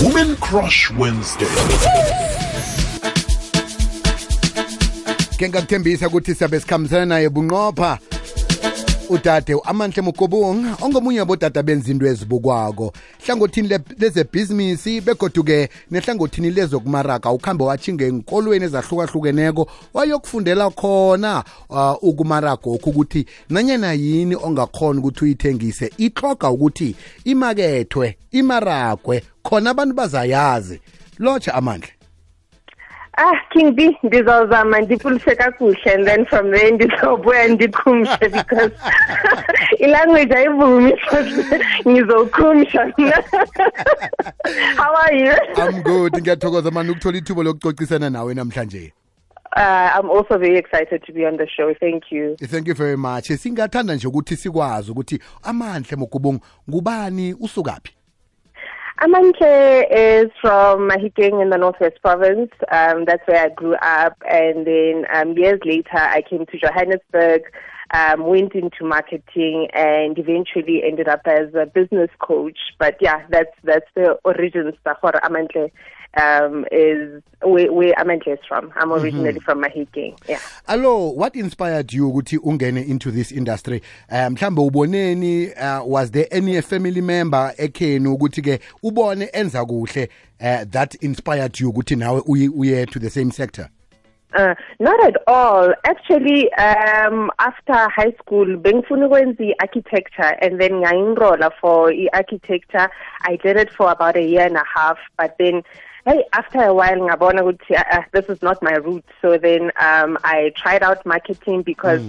Women Crush Wednesday. ke ngakuthembisa ukuthi siyabe sikhambisana naye bunqopha udade amanhle mugobung ongomunye wabodade benza into ezibukwako. Hlangothini le- lezebhizinisi begoduke nehlangothini lezokumaraga ukhambe watshinge enkolweni ezahlukahlukeneko wayokufundela khona uh, ukumaragokhu ukuthi nanyana yini ongakhona ukuthi uyithengise itloga ukuthi imakethwe imaragwe khona abantu bazayazi. Lotsha amandla Ah, King B, ndizawuzama ndipulise kakuhle and then from there ndizobuya ndikhumshe because ilanguage ayivumi ngizowukhumsha How are you? I'm good. Ngiyathokoza mani ukuthola ithuba lokucocisana nawe namhlanje. Uh, I'm also very excited to be on the show. Thank you. thank you very much. Singathanda nje ukuthi sikwazi ukuthi amandle mogubung ngubani usukaphi? Amantle is from Mahikeng in the Northwest Province. Um, that's where I grew up. And then um, years later, I came to Johannesburg, um, went into marketing, and eventually ended up as a business coach. But yeah, that's that's the origins. Tahor Amantle um, is where, where Amantle is from. I'm originally from Mahikeng. Yeah. allo what inspired you ukuthi ungene into this industry um mhlambe uboneni uh, was there any family member ekheni ukuthi ke ubone enza kuhle uh, that inspired you ukuthi nawe uye, uye to the same sector Uh, not at all. Actually, um, after high school, bengifuna ukwenza i-architecture and then ngayenrola for i-architecture. I did it for about a year and a half, but then hey, after a while, ngabona ukuthi uh, this is not my route. So then um, I tried out marketing because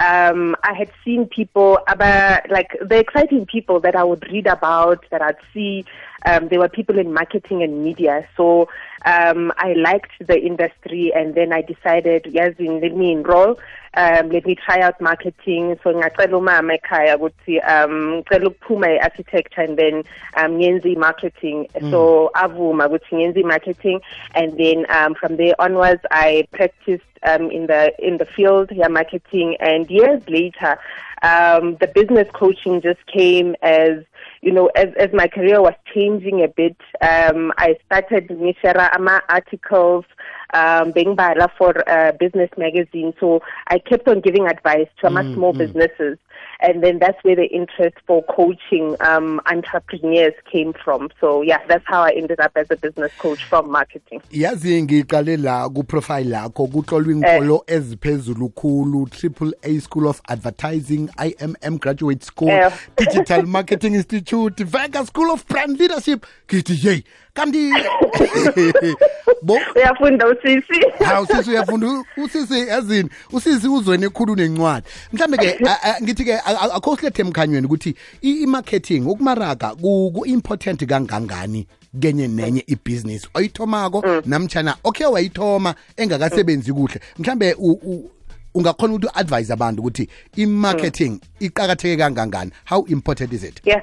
um, I had seen people, about, like the exciting people that I would read about, that I'd see. Um, there were people in marketing and media. So um, I liked the industry, and then I decided, yes, let me enroll. Um, let me try out marketing. So ngacela umama ekhaya ukuthi um ngicela ukuphuma e-architecture and then um ngenze marketing. So avuma ukuthi ngenze marketing, and then um, from there onwards, I practiced um, in the in the field, yeah, marketing, and years later, um, the business coaching just came as you know, as, as my career was changing a bit, um, I started ngishare ama articles, um, being bala for a business magazine. So I kept on giving advice to ama mm, small mm. businesses. And then that's where the interest for coaching um, entrepreneurs came from. So yeah, that's how I ended up as a business coach from marketing. yazi ngiqale la kuprofile lakho kutlolwa inkolo eziphezulu khulu triple a school of advertising imm graduate school Eh. digital marketing institute vega school of brand leadership ngithi yeyi kanti bo uyafunda usisi hawu sisi uyafunda usisi yazini usisi uzwene ekhulu nencwadi mhlambe ke ngithi ke akho silethe emkhanyweni ukuthi i-marketing ukumaraga ku- ku-important kangangani kenye nenye ibhizinisi oyithomako namtshana okhe wayithoma engakasebenzi kuhle. Mhlambe ungakhona ukuthi u-advise abantu ukuthi i-marketing iqakatheke kangangani? How important is it? Yeah.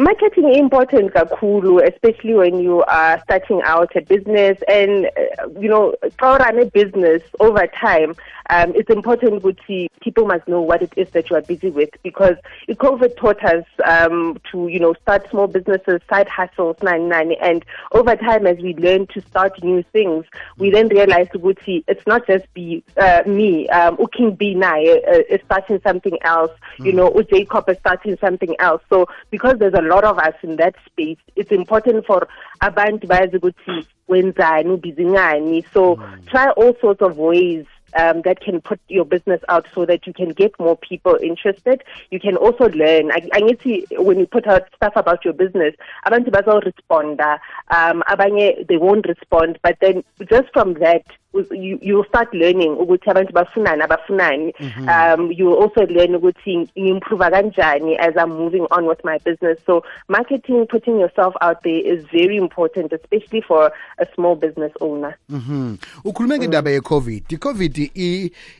Marketing is important kakulu, especially when you are starting out a business. And, uh, you know, for a business over time, um, it's important that people must know what it is that you are busy with because COVID taught us um, to, you know, start small businesses, side hustles, nine, nine, and over time as we learn to start new things, we then realize that it's not just be uh, me, um, King B Nai uh, is starting something else, you know, Jacob is starting something else. So because there's a lot of us in that space, it's important for abantu bazi ukuthi wenzani ubhizi ngani. So try all sorts of ways um, that can put your business out so that you can get more people interested. You can also learn. I, I need to, when you put out stuff about your business, abantu bazal respond. Um, abanye, they won't respond. But then just from that, you you will start learning ukuthi abantu bafunani abafunani. Um you will also learn ukuthi improve kanjani as I'm moving on with my business. So marketing putting yourself out there is very important especially for a small business owner. Mhm. ukhulume ngendaba ye-covid. I-covid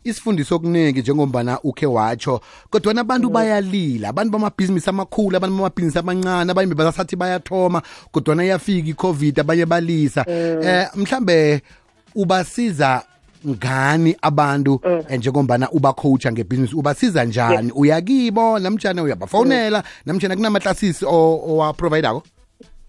isifundiso okuningi njengombana ukhe watsho kodwana abantu bayalila. Abantu bamabhizinisi amakhulu abantu bamabhizinisi amancane abanye basathi bayathoma kodwana iyafika i-covid abanye balisa. Eh mhlambe ubasiza ngani abantu? Eh, njengombana ubacoacha ngebhizinisi ubasiza njani? Uyakibo namtshana uyabafonela namtshana kunamaklasisi owaprovidako?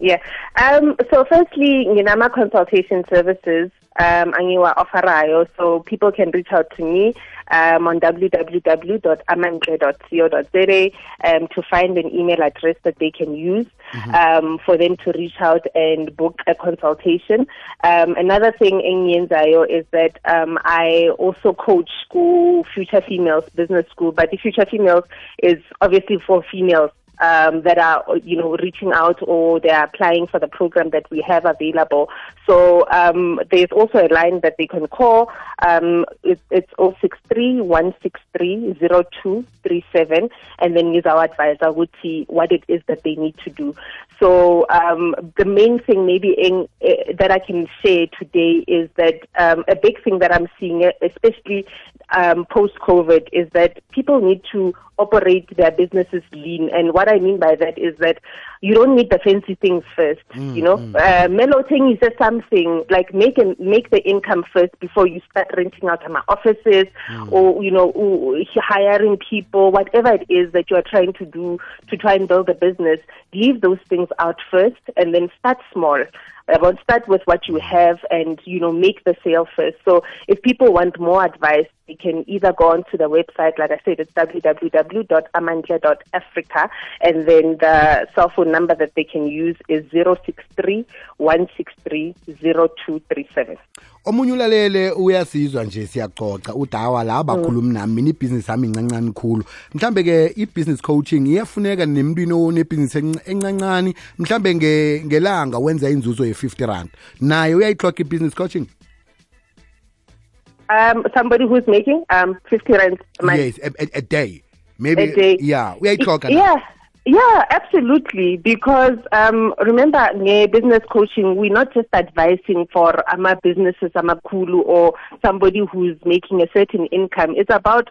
Yeah. Um, so firstly, Nginama consultation services, um, angiwa offerayo, so people can reach out to me um, on www.amantle.co.za um, to find an email address that they can use um, for them to reach out and book a consultation. Um, another thing engiyenzayo is that um, I also coach school Future Females Business School, but the Future Females is obviously for females um, that are, you know, reaching out or they are applying for the program that we have available. So um, there's also a line that they can call. Um, it, it's 063 163 0237 and then use our advisor would see what it is that they need to do. So um, the main thing maybe in, uh, that I can share today is that um, a big thing that I'm seeing, especially um, post-COVID, is that people need to operate their businesses lean. And what I mean by that is that you don't need the fancy things first. Mm, you know, mm. uh, Meloting is just something like make an, make the income first before you start renting out my offices mm. or you know hiring people, whatever it is that you are trying to do to try and build a business. Leave those things out first, and then start small. About start with what you have and you know make the sale first. So if people want more advice, they can either go onto the website, like I said, it's www.amandla.africa, and then the cell phone number that they can use is 063 163 0237. omunye ulalele uyasizwa nje siyaxoxa udawa la bakhuluma mm. nami mina ibhizinisi yami incancane khulu mhlambe ke i-business coaching iyafuneka nemntwini onebhizinisi enc- encancane mhlambe nge- ngelanga wenza inzuzo ye-50 rand naye uyayihloga i-business coaching Um, somebody who's making um 50 rand a month. yes a, a, a day maybe A day. yeah na? Yeah. Yeah, absolutely. Because um, remember, business coaching, we're not just advising for ama businesses, ama kulu, or somebody who's making a certain income. It's about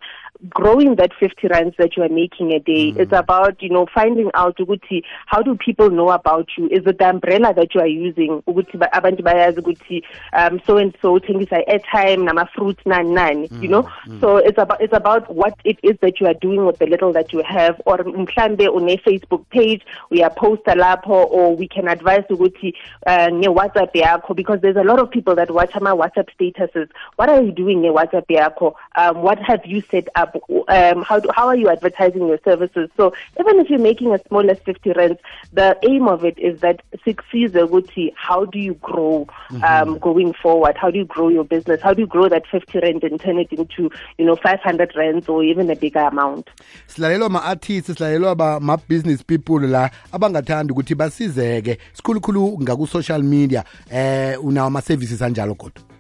growing that 50 rands that you are making a day. It's about, you know, finding out ukuthi, how do people know about you? Is it the umbrella that you are using? Ukuthi ba- abantu bayazi ukuthi, um, so and so thengisa airtime nama fruits nani nani, you know? So it's about it's about what it is that you are doing with the little that you have or mhlambe une Facebook page uyaposta lapho or we can advise ukuthi uh, nge WhatsApp yakho because there's a lot of people that watch my WhatsApp statuses. What are you doing nge WhatsApp yakho? Um, what have you set up? Um, how do, how are you advertising your services? So even if you're making as small as 50 rents, the aim of it is that succeeds ukuthi how do you grow um, going forward? How do you grow your business? How do you grow that 50 rand and turn it into, you know, 500 rands or even a bigger amount? silalelwa ma-artists silalelwa ma-business people la abangathandi ukuthi basizeke. Sikhulukhulu ngaku-social media. Eh unawo ama-services anjalo kodwa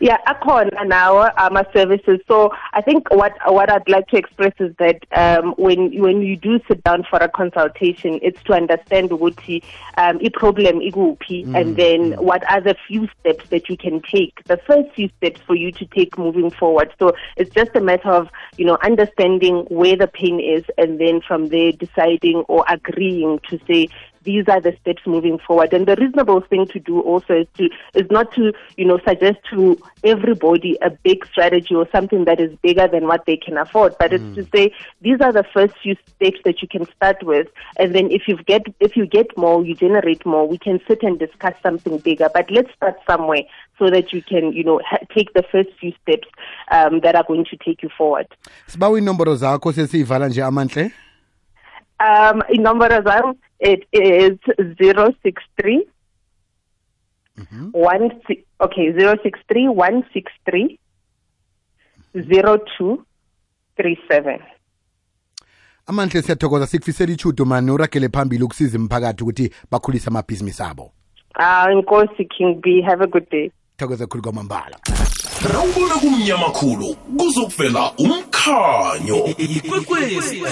Yeah, akhona now ama services. So I think what what I'd like to express is that um, when when you do sit down for a consultation, it's to understand ukuthi um, i problem iguphi, and then what are the few steps that you can take. The first few steps for you to take moving forward. So it's just a matter of you know understanding where the pain is, and then from there deciding or agreeing to say these are the steps moving forward. And the reasonable thing to do also is to is not to you know suggest to everybody a big strategy or something that is bigger than what they can afford, but it's to say these are the first few steps that you can start with, and then if you get if you get more, you generate more. We can sit and discuss something bigger, but let's start somewhere so that you can you know ha- take the first few steps um, that are going to take you forward. sibawa inomboro zakho sesiyivala nje amanhle Um, inomboro zam it is zero six three one okay zero six three one six three zero two three seven. amanhle siyathokoza sikufisela ichudo mani uragele phambili ukusiza imiphakathi ukuthi bakhulise amabhizinisi abo. Uh, inkosi King B, have a good day. thokoza khulu kwamambala. Rawubona kumnyama khulu kuzokuvela umkhanyo. Ikwekwezi